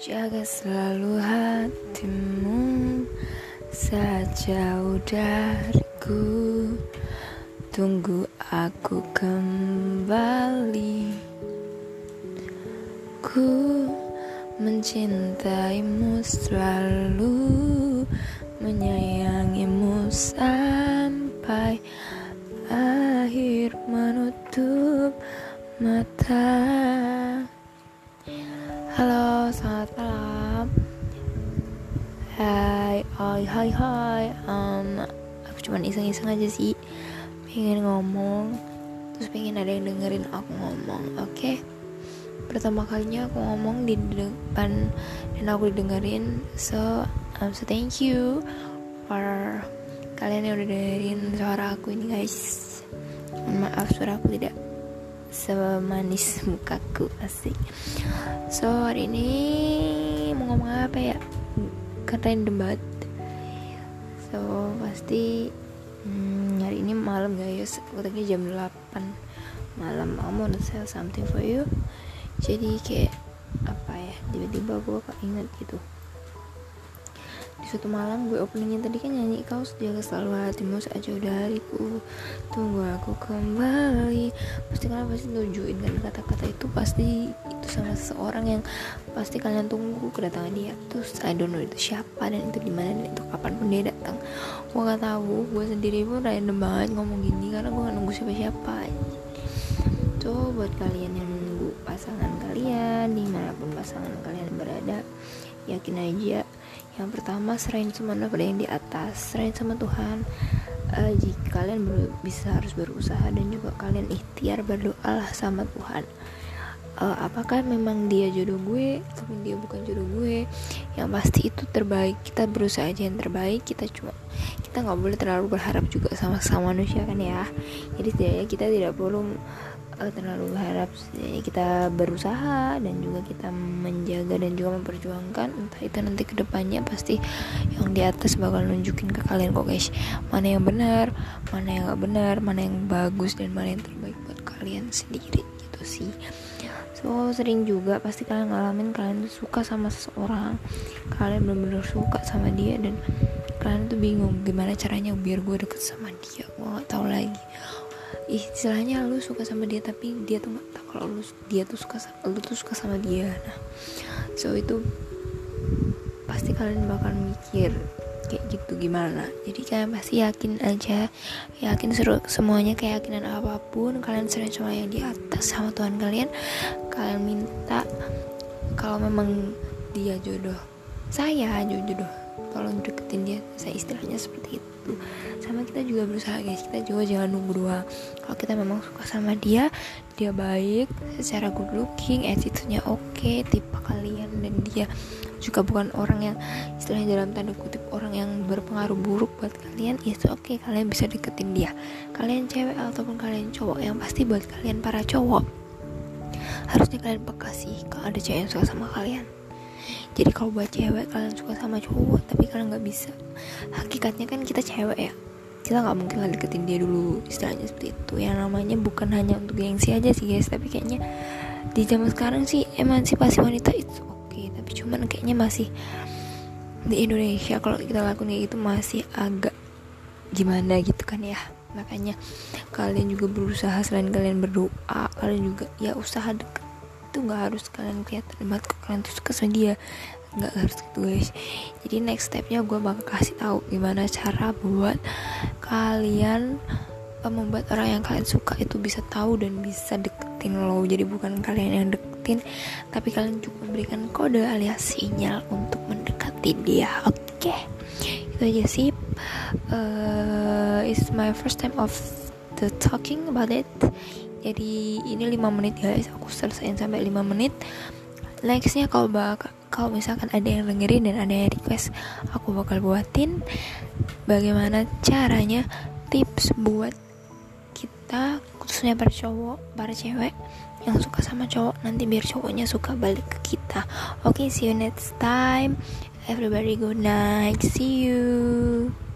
Jaga selalu hatimu saat jauh dariku. Tunggu aku kembali. Ku mencintaimu selalu Menyayangimu sampai Hai, hai, hai, hai. Um, aku cuma iseng-iseng aja sih, pengen ngomong, terus pengen ada yang dengerin aku ngomong, oke? Okay? Pertama kalinya aku ngomong di depan dan aku didengerin, so um, so thank you for kalian yang udah dengerin suara aku ini guys. Maaf suara aku tidak semanis mukaku asik so hari ini mau ngomong apa ya keren banget. So pasti hmm, hari ini malam guys. Tadi jam 8 malam. Aku mau sell something for you. Jadi kayak apa ya tiba-tiba gue ingat gitu. Di suatu malam gue openingnya tadi kan nyanyi kau jaga selalu hatimu saat jauh dariku. Tunggu aku kembali. Pasti kalian pasti tujuin kan kata-kata itu pasti sama seseorang yang pasti kalian tunggu kedatangan dia. Terus I don't know itu siapa dan itu di mana dan itu kapan pun dia datang. Gue gak tahu. Gue sendiri pun random banget ngomong gini karena gue gak nunggu siapa-siapa. Tuh buat kalian yang nunggu pasangan kalian di mana pun pasangan kalian berada yakin aja. Yang pertama serahin semuanya pada yang di atas. Serahin sama Tuhan. Uh, jika kalian bisa harus berusaha dan juga kalian ikhtiar berdoa sama Tuhan uh, apakah memang dia jodoh gue tapi dia bukan jodoh gue? Yang pasti itu terbaik. Kita berusaha aja yang terbaik. Kita cuma kita nggak boleh terlalu berharap juga sama sama manusia kan ya? Jadi tidak kita tidak perlu uh, terlalu berharap. Kita berusaha dan juga kita menjaga dan juga memperjuangkan. Entah itu nanti ke depannya pasti yang di atas bakal nunjukin ke kalian kok guys. Mana yang benar mana yang gak benar mana yang bagus dan mana yang terbaik buat kalian sendiri. Gitu sih so sering juga pasti kalian ngalamin kalian tuh suka sama seseorang. Kalian benar-benar suka sama dia dan kalian tuh bingung gimana caranya biar gue deket sama dia. Gue gak tahu lagi. Istilahnya lu suka sama dia tapi dia tuh nggak tahu kalau lu dia tuh suka lu tuh suka sama dia. Nah so itu pasti kalian bakal mikir kayak gitu gimana? Jadi kalian pasti yakin aja yakin seru semuanya keyakinan apa pun kalian sering sama yang di atas sama Tuhan kalian kalian minta kalau memang dia jodoh. Saya jodoh tolong deketin dia saya istilahnya seperti itu. Sama kita juga berusaha guys. Kita juga jangan nunggu doang. Kalau kita memang suka sama dia dia baik secara good looking attitude-nya oke okay, tipe kalian dan dia juga bukan orang yang istilahnya dalam tanda kutip orang yang berpengaruh buruk buat kalian itu oke okay, kalian bisa deketin dia. Kalian cewek ataupun kalian cowok yang pasti buat kalian para cowok harusnya kalian peka kalau ada cewek yang suka sama kalian jadi kalau buat cewek kalian suka sama cowok tapi kalian nggak bisa. Hakikatnya kan kita cewek ya. Kita nggak mungkin lah deketin dia dulu istilahnya seperti itu. Yang namanya bukan hanya untuk gengsi aja sih guys. Tapi kayaknya di zaman sekarang sih emansipasi wanita itu oke. Okay, tapi cuman kayaknya masih di Indonesia kalau kita lakukan kayak gitu masih agak gimana gitu kan ya. Makanya kalian juga berusaha selain kalian berdoa kalian juga ya usaha deket itu nggak harus kalian kelihatan banget kok kalian tuh suka sama dia. Nggak harus gitu guys. Jadi next stepnya gue bakal kasih tahu gimana cara buat kalian uh, membuat orang yang kalian suka itu bisa tahu dan bisa deketin lo. Jadi bukan kalian yang deketin tapi kalian juga memberikan kode alias sinyal untuk mendekati dia oke? Okay? itu aja sih. Uh, it's my first time of the talking about it jadi ini 5 menit guys. Aku selesaiin sampai 5 menit. Nextnya kalau bakal kalau misalkan ada yang dengerin dan ada yang request aku bakal buatin. Bagaimana caranya tips buat kita khususnya para cowok para cewek yang suka sama cowok nanti biar cowoknya suka balik ke kita. Oke okay, see you next time. Everybody good night. See you